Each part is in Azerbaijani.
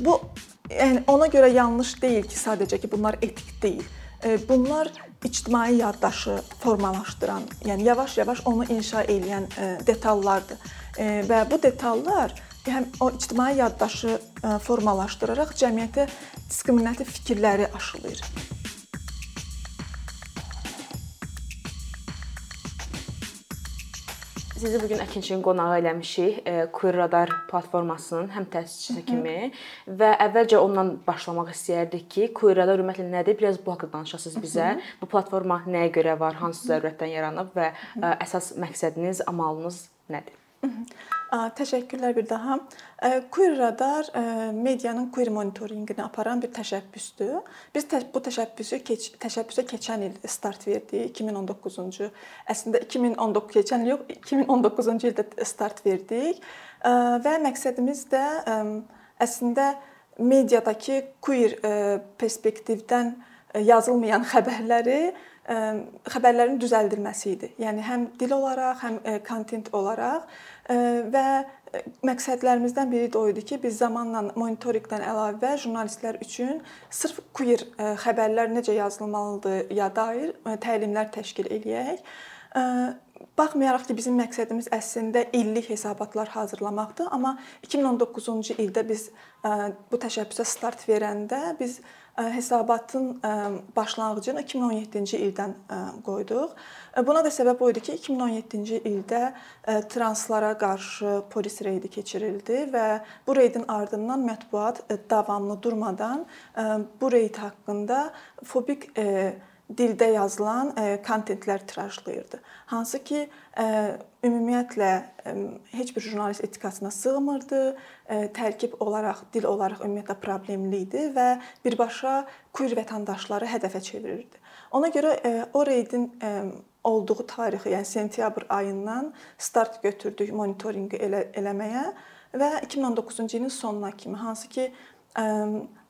bu yəni ona görə yanlış deyil ki, sadəcə ki, bunlar etik deyil. Bunlar ictimai yaddaşı formalaşdıran, yəni yavaş-yavaş onu inşa edən detallardır. Və bu detallar həm o ictimai yaddaşı formalaşdıraraq cəmiyyətə diskriminativ fikirləri aşılayır. Sizi bu gün Əkinçinin qonağı eləmişik. E, Queer Radar platformasının həm təsisçisi kimi və əvvəlcə ondan başlamaq istəyərdik ki, Queer Radar ümumiyyətlə nədir? Biraz bu haqqda danışasınız bizə. Bu platforma nəyə görə var, hansı zərurətdən yaranıb və e, əsas məqsədiniz, amalınız nədir? Təşəkkürlər bir daha. Queer Radar medianın queer monitorinqini aparan bir təşəbbüsdür. Biz bu təşəbbüsü keç təşəbbüsə keçən il start verdik 2019-cu. Əslində 2019 keçən il yox, 2019-cu ildə start verdik və məqsədimiz də əslində mediadakı queer perspektivdən yazılmayan xəbərləri xəbərlərin düzəldilməsi idi. Yəni həm dil olaraq, həm kontent olaraq və məqsədlərimizdən biri də o idi ki, biz zamanla monitorinqdən əlavə jurnalistlər üçün sırf queer xəbərlər necə yazılmalıdır ya dair təlimlər təşkil eləyək. Baxmayaraq ki, bizim məqsədimiz əslində illik hesabatlar hazırlamaqdır, amma 2019-cu ildə biz bu təşəbbüsə start verəndə biz hesabatın başlanğıcını 2017-ci ildən qoyduq. Buna da səbəb o idi ki, 2017-ci ildə translara qarşı polis reydi keçirildi və bu reydin ardından mətbuat davamlı durmadan bu reyd haqqında fobik dildə yazılan kontentlər tirajlayırdı. Hansı ki, ümumiyyətlə heç bir jurnalist etikasına sığmırdı, tərkib olaraq, dil olaraq ümumiyyətlə problemli idi və birbaşa queer vətəndaşları hədəfə çevirirdi. Ona görə o reydin olduğu tarixi, yəni sentyabr ayından start götürdük monitorinqi elə eləməyə və 2019-cu ilin sonuna kimi hansı ki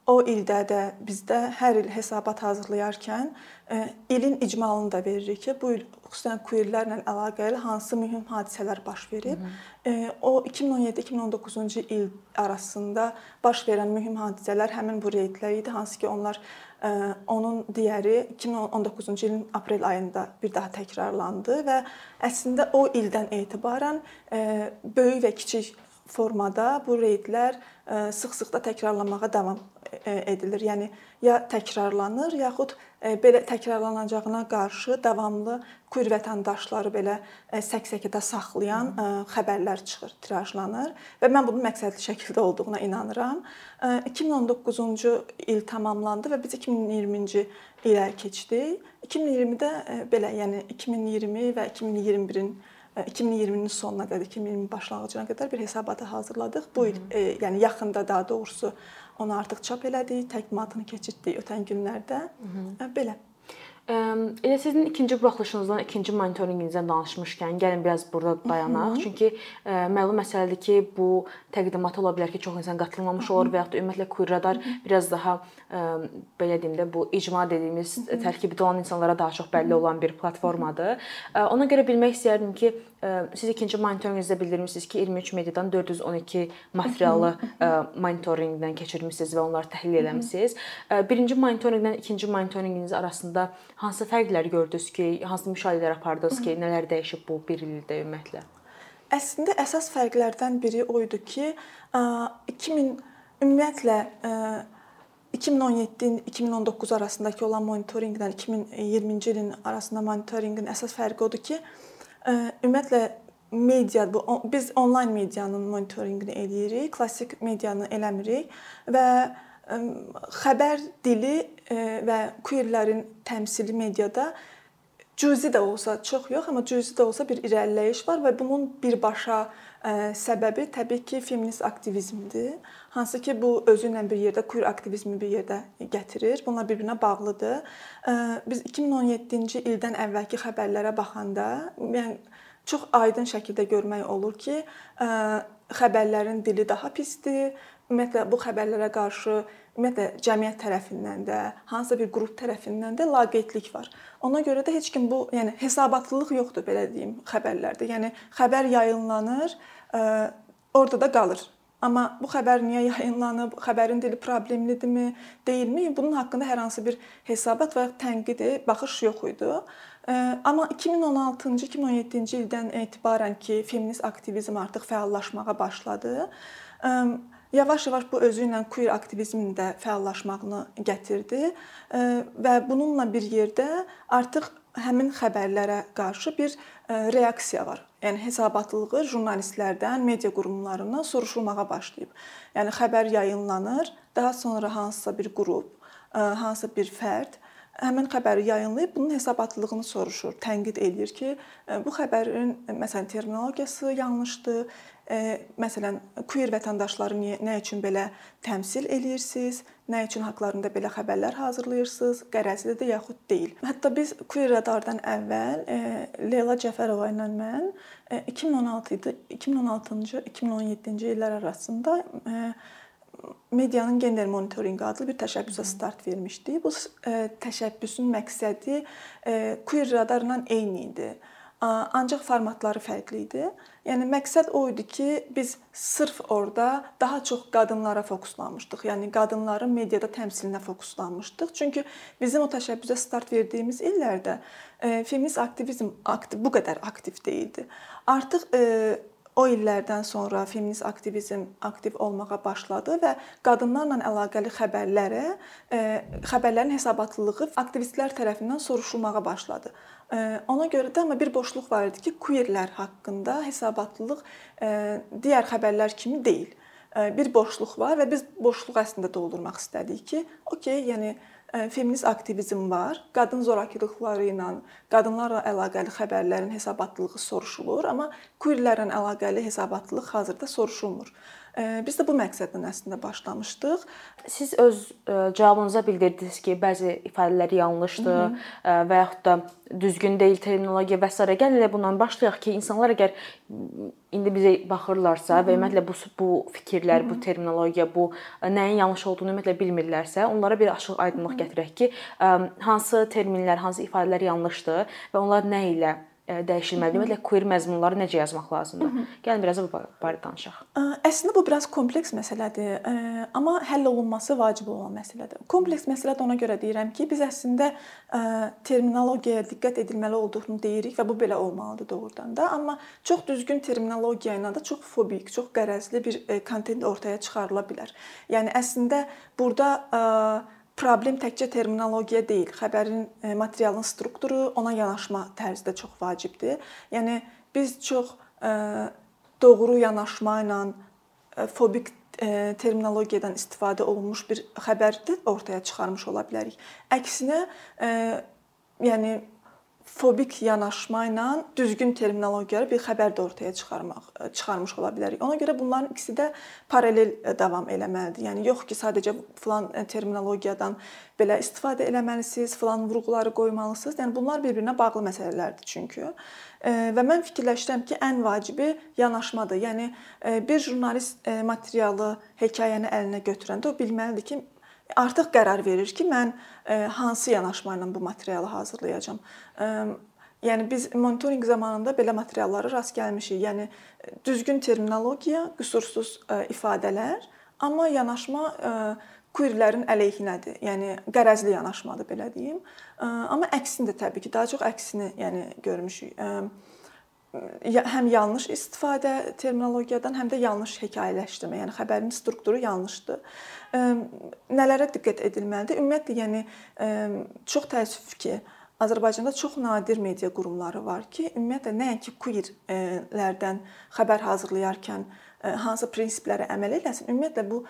o ildə də bizdə hər il hesabat hazırlayarkən e, ilin icmalını da veririk ki, bu il xüsusən queerlərlə əlaqəli hansı mühüm hadisələr baş verib. E, o 2017-2019-cu il arasında baş verən mühüm hadisələr həmin bu reydlər idi, hansı ki, onlar e, onun digəri 2019-cu ilin aprel ayında bir daha təkrarlandı və əslində o ildən etibarən böyük və kiçik formada bu reydlər sıx-sıx da təkrarlanmağa davam edilir. Yəni ya təkrarlanır, yaxud e, belə təkrarlanacağına qarşı davamlı queer vətəndaşları belə e, səksəkədə saxlayan xəbərlər çıxır, tirajlanır və mən bunun məqsədli şəkildə olduğuna inanıram. 2019-cu il tamamlandı və biz 2020-ci ilə keçdik. 2020-də belə, yəni 2020 və 2021-in 2020-nin sonuna qədər, 2020 başlanğıcına qədər bir hesabatı hazırladıq. Bu il, e, yəni yaxında daha doğrusu onu artıq çap elədik, təqdimatını keçirtdik ötən günlərdə. Hı -hı. Belə. Elə sizin ikinci buraxılışınızdan, ikinci monitorinqinizdən danışmışkən, gəlin biraz burada dayanaq. Hı -hı. Çünki ə, məlum məsələdir ki, bu təqdimat ola bilər ki, çox insan qatılmamış olur və yaxud da ümumiyyətlə Queer Radar biraz daha ə, belə deyim də bu icma dediyimiz tərkibdə olan insanlara daha çox bəlli olan bir platformadır. Ona görə bilmək istəyərdim ki, siz ikinci monitorinqinizdə bildirmisiniz ki, 23 mediadan 412 materialı monitorinqdən keçirmisiniz və onları təhlil etmisiniz. Birinci monitorinqdən ikinci monitorinqiniz arasında hansı fərqlər gördünüz ki, hansı müşahidələr apardınız ki, nələr dəyişib bu 1 ildə ümumiyyətlə? Əslində əsas fərqlərdən biri o idi ki, 2000 ümumiyyətlə 2017-2019 arasındakı olan monitorinqlə 2020-ci ilin arasında monitorinqin əsas fərqi odur ki, ümumiyyətlə media bu biz onlayn medianın monitorinqini eləyirik, klassik medianı eləmirik və xəbər dili və queerlərin təmsili mediada cüzi də olsa, çox yox, amma cüzi də olsa bir irəliləyiş var və bunun birbaşa səbəbi təbii ki, feminist aktivizmdir. Hansı ki, bu özü ilə bir yerdə queer aktivizmi bir yerdə gətirir. Bunlar bir-birinə bağlıdır. Biz 2017-ci ildən əvvəlki xəbərlərə baxanda, yəni çox aydın şəkildə görmək olur ki, xəbərlərin dili daha pisdir. Ümumiyyətlə bu xəbərlərə qarşı ümumiyyətlə cəmiyyət tərəfindən də, hansısa bir qrup tərəfindən də laqeydlik var. Ona görə də heç kim bu, yəni hesabatlılıq yoxdur belə deyim xəbərlərdə. Yəni xəbər yayınlanır, orada da qalır. Amma bu xəbər niyə yayınlanıb, xəbərin dili problemlidirmi, deyilmi? Bunun haqqında hər hansı bir hesabat və ya tənqidi baxış yox idi. Amma 2016-cı, 2017-ci ildən etibarən ki, feminist aktivizm artıq fəallaşmağa başladı. Yavaş-yavaş bu özü ilə queer aktivizmin də fəallaşmağını gətirdi və bununla bir yerdə artıq həmin xəbərlərə qarşı bir reaksiya var. Yəni hesabatlığı jurnalistlərdən, media qurumlarından soruşulmağa başlayıb. Yəni xəbər yayınlanır, daha sonra hansısa bir qrup, hansısa bir fərd həmin xəbəri yayınlayıb bunun hesabatlılığını soruşur, tənqid eləyir ki, bu xəbərin məsələn terminologiyası yanlışdır, məsələn, queer vətəndaşları niyə nə üçün belə təmsil eləyirsiniz? Nə üçün haqqlarında belə xəbərlər hazırlayırsınız? Qərəzlidir yaxud deyil. Hətta biz queer radardan əvvəl Leyla Cəfərova ilə mən 2016 idi, 2016-cı, 2017-ci illər arasında medianın gender monitorinqi adlı bir təşəbbüsə start vermişdik. Bu təşəbbüsün məqsədi queer radarla eyni idi. Ancaq formatları fərqli idi. Yəni məqsəd o idi ki, biz sırf orada daha çox qadınlara fokuslanmışdıq. Yəni qadınların mediada təmsilinə fokuslanmışdıq. Çünki bizim o təşəbbüsə start verdiyimiz illərdə e, feminist aktivizm aktiv bu qədər aktiv deyildi. Artıq e, o illərdən sonra feminist aktivizm aktiv olmağa başladı və qadınlarla əlaqəli xəbərlərə, e, xəbərlərin hesabatlılığı aktivistlər tərəfindən soruşulmağa başladı. Ona görə də amma bir boşluq var idi ki, queerlər haqqında hesabatlılıq digər xəbərlər kimi deyil. Bir boşluq var və biz boşluğu əslində doldurmaq istədik ki, okey, yəni feminist aktivizm var. Qadın zorakılıqları ilə, qadınlarla əlaqəli xəbərlərin hesabatlılığı soruşulur, amma queerlərlə əlaqəli hesabatlılıq hazırda soruşulmur. Biz də bu məqsədlə əslində başlamışdıq. Siz öz cavabınızda bildirdiniz ki, bəzi ifadələr yanlışdır Hı -hı. və yaxud da düzgün deyil terminologiya və s. Gəlin elə bundan başlayaq ki, insanlar əgər indi bizə baxırlarsa Hı -hı. və ümumiyyətlə bu bu fikirlər, Hı -hı. bu terminologiya, bu nəyin yanlış olduğunu ümumiyyətlə bilmirlərsə, onlara bir açıq aydınlıq gətirək ki, hansı terminlər, hansı ifadələr yanlışdır və onlar nə ilə dəyişilməlidir? Ümumiyyətlə queer məzmunları necə yazmaq lazımdır? Gəlin biraz bu barədə danışaq. Əslində bu biraz kompleks məsələdir, amma həll olunması vacib olan məsələdir. Kompleks məsələ də ona görə deyirəm ki, biz əslində terminologiyaya diqqət edilməli olduğunu deyirik və bu belə olmalıdır doğrudan da, amma çox düzgün terminologiya ilə də çox fobik, çox qərəzli bir kontent ortaya çıxarıla bilər. Yəni əslində burada problem təkcə terminologiya deyil, xəbərin e, materialın strukturu, ona yanaşma tərzi də çox vacibdir. Yəni biz çox e, doğru yanaşma ilə e, fobik terminologiyadan istifadə olunmuş bir xəbərdə ortaya çıxarmış ola bilərik. Əksinə, yəni fobik yanaşma ilə düzgün terminologiyalı bir xəbər də ortaya çıxarmaq çıxarmış ola bilərik. Ona görə bunların ikisi də paralel davam eləməlidir. Yəni yox ki, sadəcə filan terminologiyadan belə istifadə eləməlisiniz, filan vurğuları qoymalısınız. Yəni bunlar bir-birinə bağlı məsələlərdir çünki. Və mən fikirləşirəm ki, ən vacibi yanaşmadır. Yəni bir jurnalist materialı, hekayəni əlinə götürəndə o bilməlidir ki, artıq qərar verir ki, mən e, hansı yanaşma ilə bu materialı hazırlayacağam. Yəni biz monitorinq zamanında belə materiallara rast gəlmişik. Yəni düzgün terminologiya, qüsursuz e, ifadələr, amma yanaşma queerlərin əleyhinədir. Yəni qərəzli yanaşmadır belə deyim. Amma əksini də təbii ki, daha çox əksini yəni görmüşük həm yanlış istifadə terminologiyadan, həm də yanlış hekayələşdirmə, yəni xəbərin strukturu yanlışdır. Nələrə diqqət edilməlidir? Ümumiyyətlə, yəni çox təəssüf ki, Azərbaycanda çox nadir media qurumları var ki, ümumiyyətlə nəinki queerlərdən xəbər hazırlayarkən hansı prinsiplərə əməl eləsin, ümumiyyətlə bu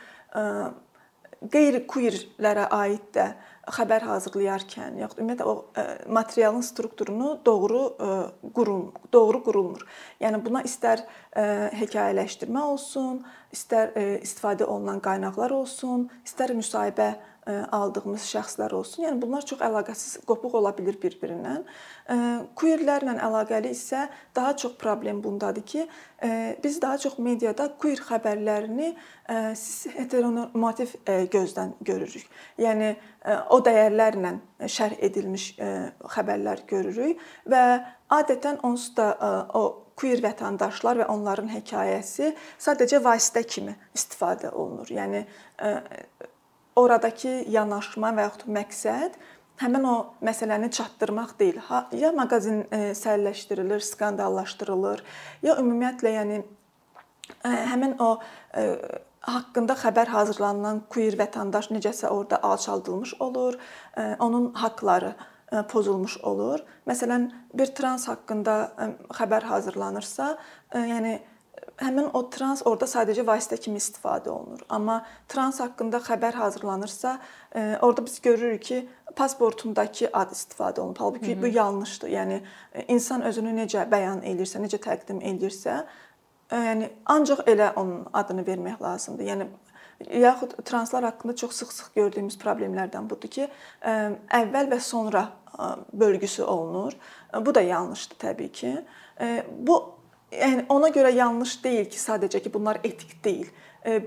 qeyri-queerlərə aid də xəbər hazırlayarkən yaxud ümumiyyətlə o e, materialın strukturunu doğru e, qurum, doğru qurulmur. Yəni buna istər e, hekayələşdirmə olsun, istər istifadə olunan qaynaqlar olsun, istər müsahibə aldığımız şəxslər olsun. Yəni bunlar çox əlaqəsiz, qopuq ola bilər bir-birindən. Queerlərlə əlaqəli isə daha çox problem bundadır ki, biz daha çox mediada queer xəbərlərini heteronormativ gözdən görürük. Yəni o dəyərlərlə şərh edilmiş xəbərlər görürük və adətən onsuz da o queer vətəndaşlar və onların hekayəsi sadəcə vasitə kimi istifadə olunur. Yəni oradakı yanaşma və yaxud məqsəd həmin o məsələni çatdırmaq deyil. Ha, ya maqazin sərləşdirilir, skandallaşdırılır, ya ümumiyyətlə yəni həmin o haqqında xəbər hazırlanan queer vətəndaş necəsə orada alçaldılmış olur, onun haqqları pozulmuş olur. Məsələn, bir trans haqqında xəbər hazırlanırsa, yəni həmin o trans orada sadəcə vasitə kimi istifadə olunur. Amma trans haqqında xəbər hazırlanırsa, orada biz görürük ki, pasportundakı ad istifadə olunub. Halbuki Hı -hı. bu yanlışdır. Yəni insan özünü necə bəyan eləyirsə, necə təqdim eləyirsə, yəni ancaq elə onun adını vermək lazımdır. Yəni yaxud translar haqqında çox sıx-sıx gördüyümüz problemlərdən budur ki, əvvəl və sonra bölgüsü olunur. Bu da yanlışdır təbii ki. Bu yəni ona görə yanlış deyil ki, sadəcə ki, bunlar etik deyil.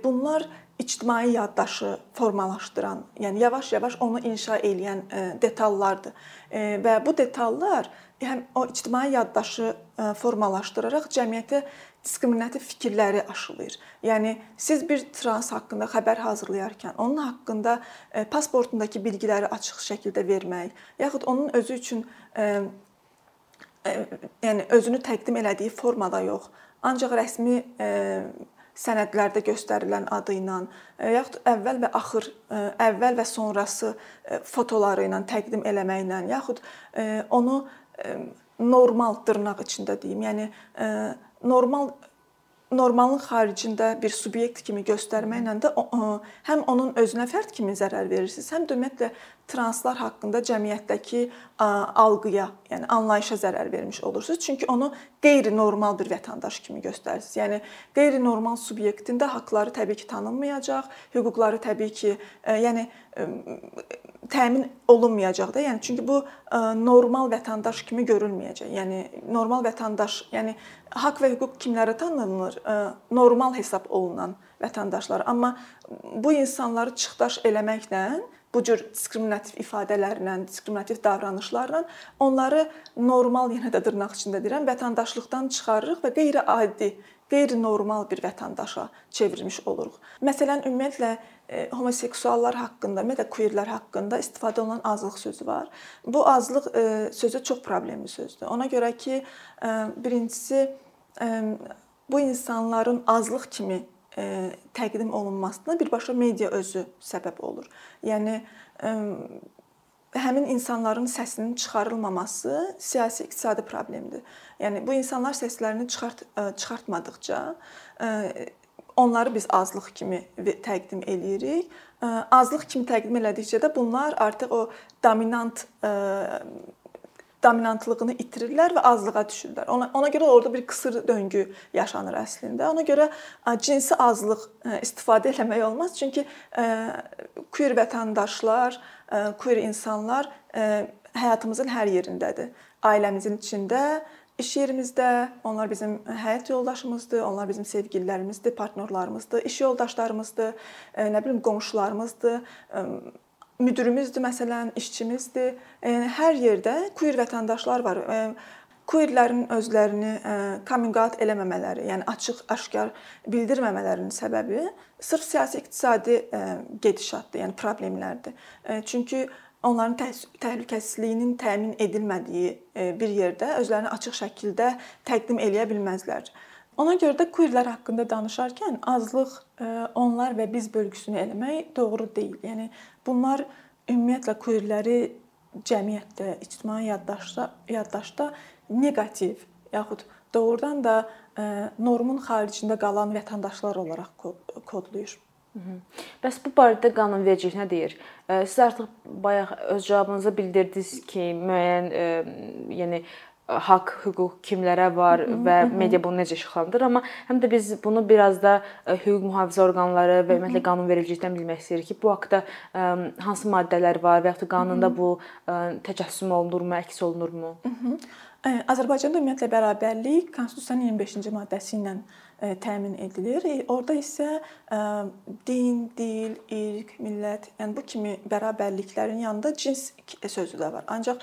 Bunlar ictimai yaddaşı formalaşdıran, yəni yavaş-yavaş onu inşa edən detallardır. Və bu detallar həm o ictimai yaddaşı formalaşdıraraq cəmiyyətə diskriminativ fikirləri aşılayır. Yəni siz bir trans haqqında xəbər hazırlayarkən onun haqqında pasportundakı bilgiləri açıq şəkildə vermək, yaxud onun özü üçün yəni özünü təqdim elədiyi formada yox, ancaq rəsmi sənədlərdə göstərilən adı ilə yaxud əvvəl və axır, əvvəl və sonrası fotoları ilə təqdim eləməklə, yaxud onu normal dırnaq içində deyim, yəni normal normalın xaricində bir subyekt kimi göstərməklə də həm onun özünə fərd kimi zərər verirsiniz, həm də ümumiyyətlə translar haqqında cəmiyyətdəki algıya, yəni anlayışa zərər vermiş olursunuz. Çünki onu qeyri-normal bir vətəndaş kimi göstərirsiniz. Yəni qeyri-normal subyektin də haqqları təbii ki, tanınmayacaq, hüquqları təbii ki, yəni təmin olunmayacaq da. Yəni çünki bu normal vətəndaş kimi görülməyəcək. Yəni normal vətəndaş, yəni haqq və hüquq kimlərə tanınır? Normal hesab olunan vətəndaşlar. Amma bu insanları çıxdaş eləməklə bu cür diskriminativ ifadələrlə, diskriminativ davranışlarla onları normal, yenə də dırnaq içində deyirəm, vətəndaşlıqdan çıxarırıq və qeyri-adi, qeyri-normal bir vətəndaşa çevirmiş oluruq. Məsələn, ümumiyyətlə homoseksuallar haqqında, ümumiyyətlə queerlər haqqında istifadə olunan azlıq sözü var. Bu azlıq sözü çox problemli sözdür. Ona görə ki, birincisi bu insanların azlıq kimi təqdim olunmasına birbaşa media özü səbəb olur. Yəni həmin insanların səsinin çıxarılmaması siyasi iqtisadi problemdir. Yəni bu insanlar səslərini çıxart çıxartmadıkca onları biz azlıq kimi təqdim eləyirik. Azlıq kimi təqdim elədikcə də bunlar artıq o dominant dominantlığını itirirlər və azlığa düşürlər. Ona ona görə orada bir qısır döngü yaşanır əslində. Ona görə cinsi azlıq istifadə etmək olmaz. Çünki queer vətəndaşlar, queer insanlar həyatımızın hər yerindədir. Ailəmizin içində, iş yerimizdə, onlar bizim həyat yoldaşımızdır, onlar bizim sevgililərimizdir, partnyorlarımızdır, iş yoldaşlarımızdır, nə bilim qonşularımızdır müdirimizdür məsələn, işçimizdir. Yəni hər yerdə queer vətəndaşlar var. Queerlərin özlərini coming out eləməmələri, yəni açıq-aşkar bildirməmələrinin səbəbi sırf siyasi iqtisadi gedişatdır, yəni problemlərdir. Çünki onların təhlükəsizliyinin təmin edilmədiyi bir yerdə özlərini açıq şəkildə təqdim eləyə bilməzlər. Ona görə də queerlər haqqında danışarkən azlıq onlar və biz bölgüsünü eləmək doğru deyil. Yəni bunlar ümumiyyətlə queerləri cəmiyyətdə, ictimai yaddaşda, yaddaşda neqativ yaxud doğrudan da normun xaricində qalan vətəndaşlar olaraq kodlayır. Bəs bu barədə qanunvericilik nə deyir? Siz artıq bayaq öz cavabınızda bildirdiniz ki, müəyyən yəni haqq, hüquq kimlərə var və media bunu necə işıqlandırır, amma həm də biz bunu biraz da e, hüquq mühafizə orqanları və ümumiyyətlə qanunvericilikdən bilmək istəyirik ki, bu haqqda e, hansı maddələr var və ya da qanunda bu e, təcəssüm olunurmu, əks olunurmu? Azərbaycanda ümumiyyətlə bərabərlik Konstitusiyanın 25-ci maddəsi ilə təmin edilir. Orda isə din, dil, irq, millət, yəni bu kimi bərabərliklərin yanında cins sözü də var. Ancaq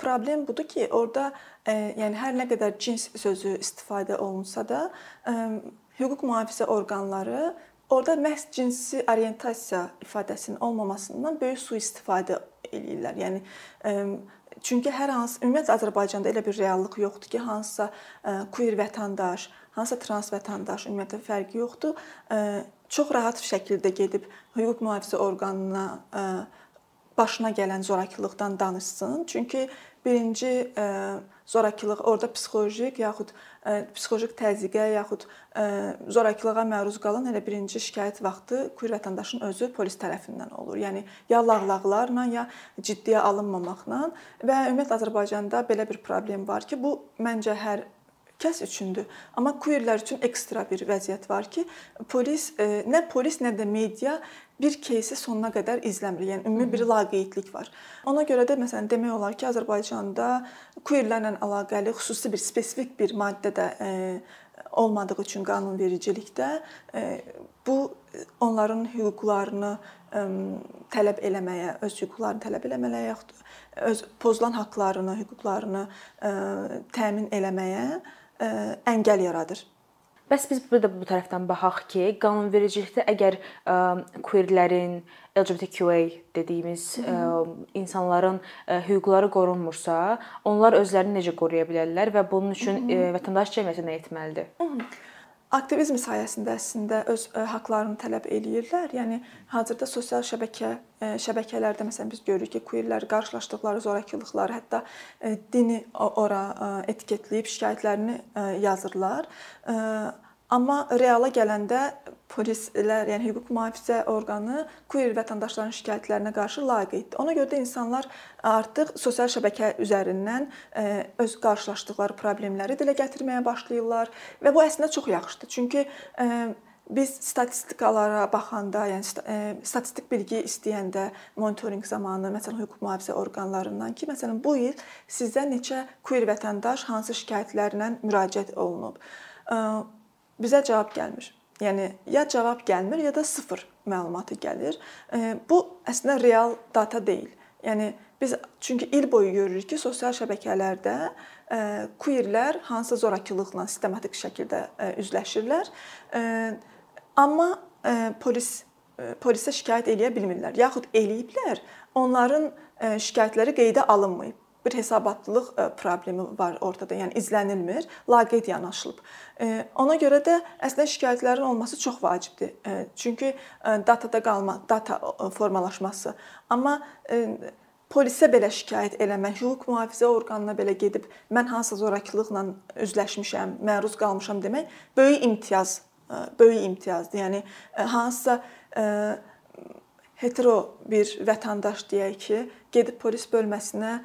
problem budur ki, orada yəni hər nə qədər cins sözü istifadə olunsa da, hüquq mühafizə orqanları orada məhz cinsi orientasiya ifadəsinin olmamasından böyük sui-istifadə eləyirlər. Yəni çünki hər hansı ümumiyyətlə Azərbaycanda elə bir reallıq yoxdur ki, hansısa queer vətəndaş, hansısa trans vətəndaş ümumiyyətlə fərqi yoxdur. Çox rahat şəkildə gedib hüquq mühafizə orqanına başına gələn zorakılıqdan danışsın. Çünki birinci zorakılıq orada psixoloji yaxud psixoloji təzyiqə yaxud zorakılığa məruz qalan elə birinci şikayət vaxtı queer vətəndaşın özü polis tərəfindən olur. Yəni ya lağlaqlarla, ya ciddiyə alınmamaqla və ümumiyyətlə Azərbaycanda belə bir problem var ki, bu məncə hər kəs üçündür. Amma queerlər üçün ekstra bir vəziyyət var ki, polis nə polis, nə də media bir кейsi sonuna qədər izləmir. Yəni ümumi bir laqeydlik var. Ona görə də məsələn demək olar ki, Azərbaycanda queerlərlə əlaqəli xüsusi bir spesifik bir maddə də e, olmadığı üçün qanunvericilikdə e, bu onların hüquqlarını e, tələb eləməyə, öz hüquqlarını tələb eləməyə yaxud öz pozulan haqqlarını, hüquqlarını təmin eləməyə əngəl yaradır. Bəs biz burada bu tərəfdən baxaq ki, qanunvericilikdə əgər ə, queerlərin, LGBTQA dediyimiz ə, insanların ə, hüquqları qorunmursa, onlar özlərini necə qoruya bilərlər və bunun üçün ə, vətəndaş cəmiyyəti nə etməlidir? Aktivizm sayəsində əslində öz haqqlarını tələb eləyirlər. Yəni hazırda sosial şəbəkə şəbəkələrdə məsələn biz görürük ki, queerlər qarşılaşdıqları zorakılıqları, hətta dini ora etiketləyib şikayətlərini yazırlar. Amma reala gələndə polislər, yəni hüquq mühafizə orqanı queer vətəndaşların şikayətlərinə qarşı laqeyddir. Ona görə də insanlar artıq sosial şəbəkə üzərindən öz qarşılaşdıqları problemləri dilə gətirməyə başlayırlar və bu əslində çox yaxşıdır. Çünki biz statistikalara baxanda, yəni statistik bilgi istəyəndə monitorinq zamanı məsələn hüquq mühafizə orqanlarından ki, məsələn bu il sizə neçə queer vətəndaş hansı şikayətlərlə müraciət olunub bizə cavab gəlmir. Yəni ya cavab gəlmir, ya da sıfır məlumatı gəlir. Bu əslində real data deyil. Yəni biz çünki il boyu görürük ki, sosial şəbəkələrdə queerlər hansısa zorakılıqla sistematik şəkildə üzləşirlər. Amma polis polisə şikayət eləyə bilmirlər, yaxud eləyiblər, onların şikayətləri qeydə alınmayıb bir hesabatlılıq e, problemi var ortada. Yəni izlənilmir, laqeyd yanaşılıb. E, ona görə də əslində şikayətlərin olması çox vacibdir. E, çünki datada qalma, data formalaşması. Amma polisə belə şikayət eləmək, hüquq mühafizə orqanına belə gedib mən hansısa zorakılıqla üzləşmişəm, məruz qalmışam demək böyük imtiyaz, böyük imtiyazdır. Yəni hansısa hetero bir vətəndaş deyək ki, gedib polis bölməsinə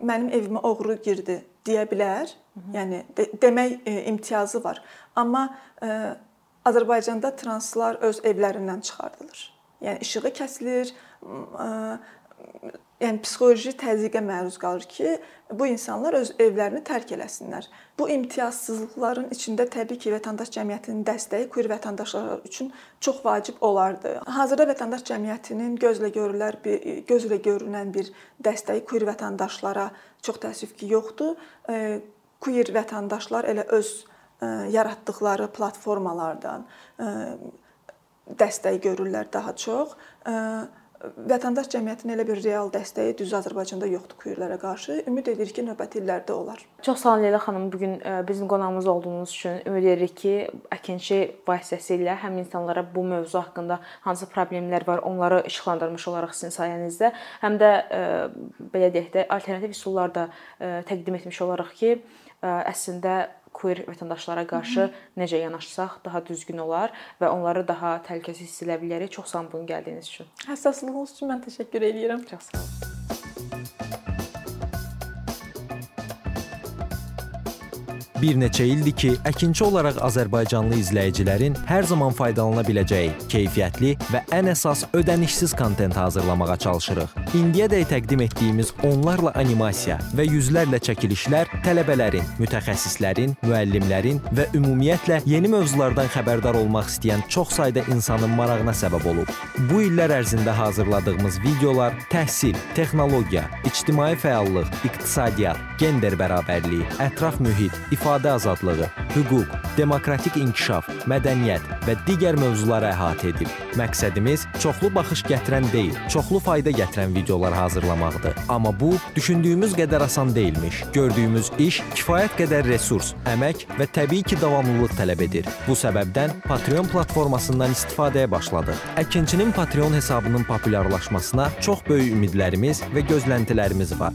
mənim evimə oğru girdi deyə bilər. Yəni de demək e, imtiyazı var. Amma e, Azərbaycanda translar öz evlərindən çıxardılır. Yəni işığı kəsilir, e, yəni psixoloji təzyiqə məruz qalır ki, bu insanlar öz evlərini tərk eləsinlər. Bu imtiyazsızlıqların içində təbii ki, vətəndaş cəmiyyətinin dəstəyi queer vətəndaşlar üçün çox vacib olardı. Hazırda vətəndaş cəmiyyətinin gözlə görülər bir gözlə görünən bir dəstəyi queer vətəndaşlara çox təəssüf ki, yoxdur. Queer vətəndaşlar elə öz yaratdıqları platformalardan dəstək görürlər daha çox vətəndaş cəmiyyətinin elə bir real dəstəyi düz Azərbaycanda yoxdur queerlərə qarşı. Ümid edirik ki, növbəti illərdə olar. Çox sağ olun Leyla xanım, bu gün e, bizim qonağımız olduğunuz üçün ümid edirik ki, Əkinçi vasitəsilə həm insanlara bu mövzu haqqında hansı problemlər var, onları işıqlandırmış olaraq sizin sayənizdə, həm də e, belə deyək də alternativ üsullar da e, təqdim etmiş olaraq ki, əslində queer vətəndaşlara qarşı -hı. necə yanaşsaq daha düzgün olar və onları daha təhlükəsiz hiss edə bilərik. Çox sağ olun bugün gəldiyiniz üçün. Həssaslığınız üçün mən təşəkkür edirəm. Çox sağ olun. Bir neçə ildir ki, əkinçi olaraq Azərbaycanlı izləyicilərin hər zaman faydalana biləcəyi keyfiyyətli və ən əsas ödənişsiz kontent hazırlamağa çalışırıq. İndiyədək təqdim etdiyimiz onlarla animasiya və yüzlərlə çəkilişlər tələbələrin, mütəxəssislərin, müəllimlərin və ümumiyyətlə yeni mövzulardan xəbərdar olmaq istəyən çox sayda insanın marağına səbəb olub. Bu illər ərzində hazırladığımız videolar təhsil, texnologiya, ictimai fəallıq, iqtisadiyyat, gender bərabərliyi, ətraf mühit, ifadə azadlığı, hüquq, demokratik inkişaf, mədəniyyət və digər mövzuları əhatə edib. Məqsədimiz çoxlu baxış gətirən deyil, çoxlu fayda gətirən videolar hazırlamaqdır. Amma bu düşündüyümüz qədər asan deyilmiş. Gördüyümüz iş kifayət qədər resurs, əmək və təbii ki, davamlılıq tələb edir. Bu səbəbdən Patreon platformasından istifadəyə başladıq. Əkinçinin Patreon hesabının populyarlaşmasına çox böyük ümidlərimiz və gözləntilərimiz var.